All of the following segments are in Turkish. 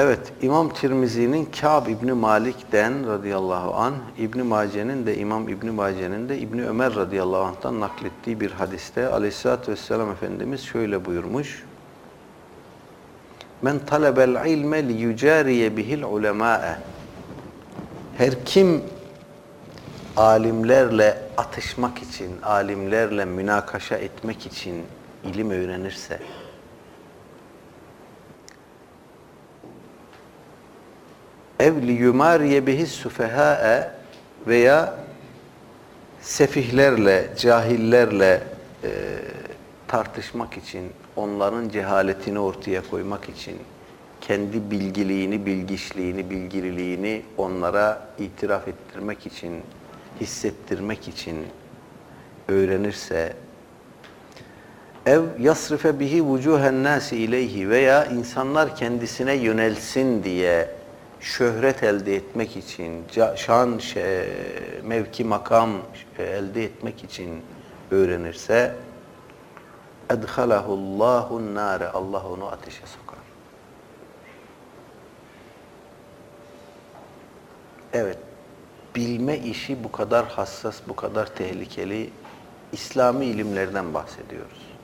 Evet, İmam Tirmizi'nin Kâb İbni Malik'den radıyallahu an, İbni Mace'nin de İmam İbni Mace'nin de İbni Ömer radıyallahu anh'tan naklettiği bir hadiste aleyhissalatü vesselam Efendimiz şöyle buyurmuş. Men talebel ilme li yucariye bihil ulemâe. Her kim alimlerle atışmak için, alimlerle münakaşa etmek için ilim öğrenirse, ev li yumariye bihis sufehâe veya sefihlerle, cahillerle e, tartışmak için, onların cehaletini ortaya koymak için, kendi bilgiliğini, bilgiçliğini, bilgililiğini onlara itiraf ettirmek için, hissettirmek için öğrenirse, ev yasrife bihi vucuhen nasi ileyhi veya insanlar kendisine yönelsin diye şöhret elde etmek için, şan, mevki, makam elde etmek için öğrenirse edhalahullahu nare Allah onu ateşe sokar. Evet, bilme işi bu kadar hassas, bu kadar tehlikeli İslami ilimlerden bahsediyoruz.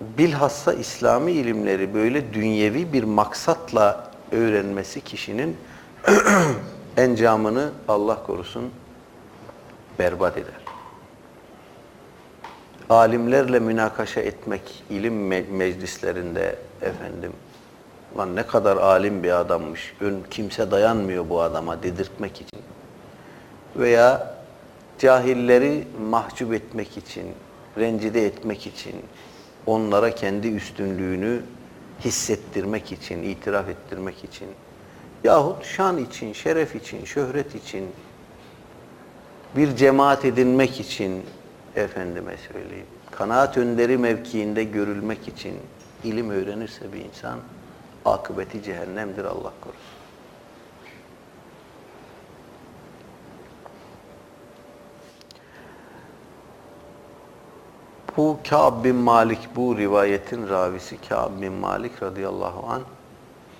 Bilhassa İslami ilimleri böyle dünyevi bir maksatla öğrenmesi kişinin encamını Allah korusun berbat eder. Alimlerle münakaşa etmek ilim meclislerinde efendim lan ne kadar alim bir adammış, ön kimse dayanmıyor bu adama dedirtmek için veya cahilleri mahcup etmek için, rencide etmek için, onlara kendi üstünlüğünü hissettirmek için, itiraf ettirmek için yahut şan için, şeref için, şöhret için bir cemaat edinmek için efendime söyleyeyim, kanaat önderi mevkiinde görülmek için ilim öğrenirse bir insan akıbeti cehennemdir Allah korusun. Bu Kâb bin Malik, bu rivayetin ravisi Kâb bin Malik radıyallahu an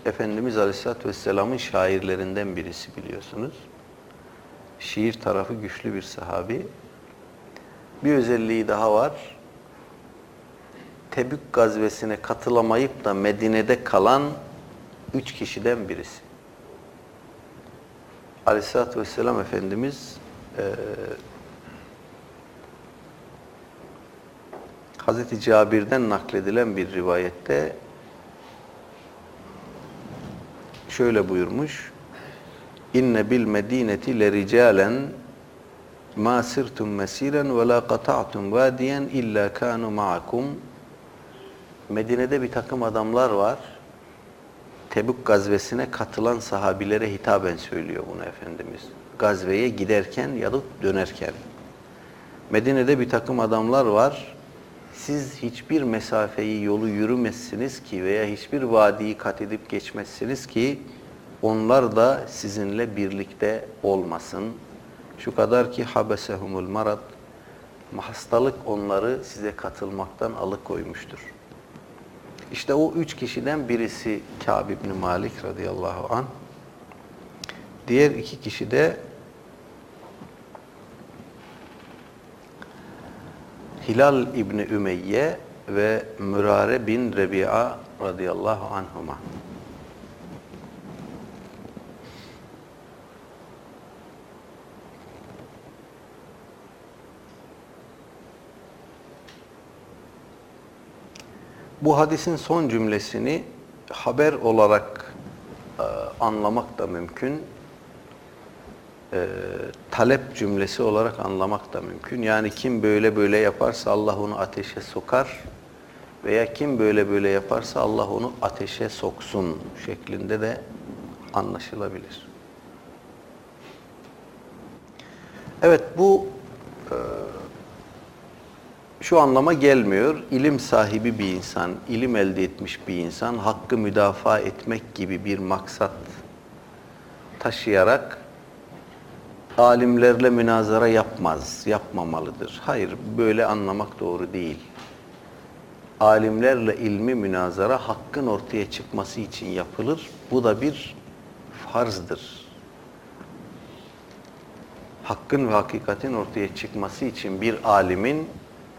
Efendimiz Aleyhisselatü Vesselam'ın şairlerinden birisi biliyorsunuz. Şiir tarafı güçlü bir sahabi. Bir özelliği daha var. Tebük gazvesine katılamayıp da Medine'de kalan üç kişiden birisi. Aleyhisselatü Vesselam Efendimiz e, Hazreti Cabir'den nakledilen bir rivayette şöyle buyurmuş. İnne bil medineti le ricalen ma sirtum mesiren ve la qata'tum vadiyen illa kanu ma'akum Medine'de bir takım adamlar var. Tebük gazvesine katılan sahabilere hitaben söylüyor bunu Efendimiz. Gazveye giderken ya da dönerken. Medine'de bir takım adamlar var. Siz hiçbir mesafeyi, yolu yürümezsiniz ki veya hiçbir vadiyi kat edip geçmezsiniz ki onlar da sizinle birlikte olmasın. Şu kadar ki habesehumul marad hastalık onları size katılmaktan alıkoymuştur. İşte o üç kişiden birisi Kâb ibn Malik radıyallahu an. Diğer iki kişi de Hilal İbni Ümeyye ve Mürare bin Rebi'a radıyallahu anhuma. Bu hadisin son cümlesini haber olarak e, anlamak da mümkün. E, talep cümlesi olarak anlamak da mümkün. Yani kim böyle böyle yaparsa Allah onu ateşe sokar veya kim böyle böyle yaparsa Allah onu ateşe soksun şeklinde de anlaşılabilir. Evet bu e, şu anlama gelmiyor. İlim sahibi bir insan, ilim elde etmiş bir insan hakkı müdafaa etmek gibi bir maksat taşıyarak alimlerle münazara yapmaz, yapmamalıdır. Hayır, böyle anlamak doğru değil. alimlerle ilmi münazara hakkın ortaya çıkması için yapılır. Bu da bir farzdır. Hakkın ve hakikatin ortaya çıkması için bir alimin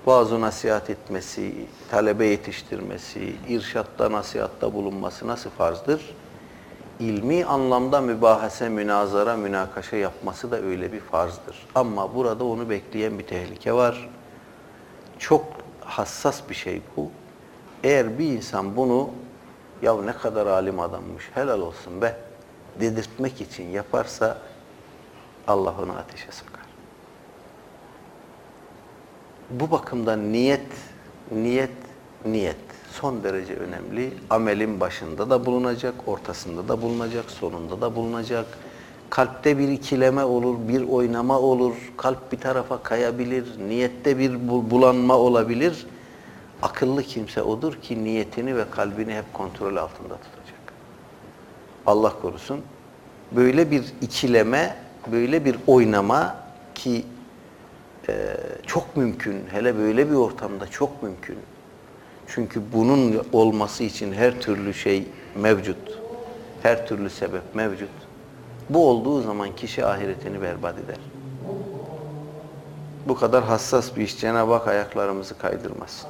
vaaz nasihat etmesi, talebe yetiştirmesi, irşatta nasihatta bulunması nasıl farzdır? İlmi anlamda mübahase, münazara, münakaşa yapması da öyle bir farzdır. Ama burada onu bekleyen bir tehlike var. Çok hassas bir şey bu. Eğer bir insan bunu ya ne kadar alim adammış helal olsun be dedirtmek için yaparsa Allah onu ateşe sokar. Bu bakımdan niyet, niyet, niyet son derece önemli. Amelin başında da bulunacak, ortasında da bulunacak, sonunda da bulunacak. Kalpte bir ikileme olur, bir oynama olur, kalp bir tarafa kayabilir, niyette bir bulanma olabilir. Akıllı kimse odur ki niyetini ve kalbini hep kontrol altında tutacak. Allah korusun. Böyle bir ikileme, böyle bir oynama ki e, çok mümkün. Hele böyle bir ortamda çok mümkün. Çünkü bunun olması için her türlü şey mevcut. Her türlü sebep mevcut. Bu olduğu zaman kişi ahiretini berbat eder. Bu kadar hassas bir iş Cenab-ı Hak ayaklarımızı kaydırmasın.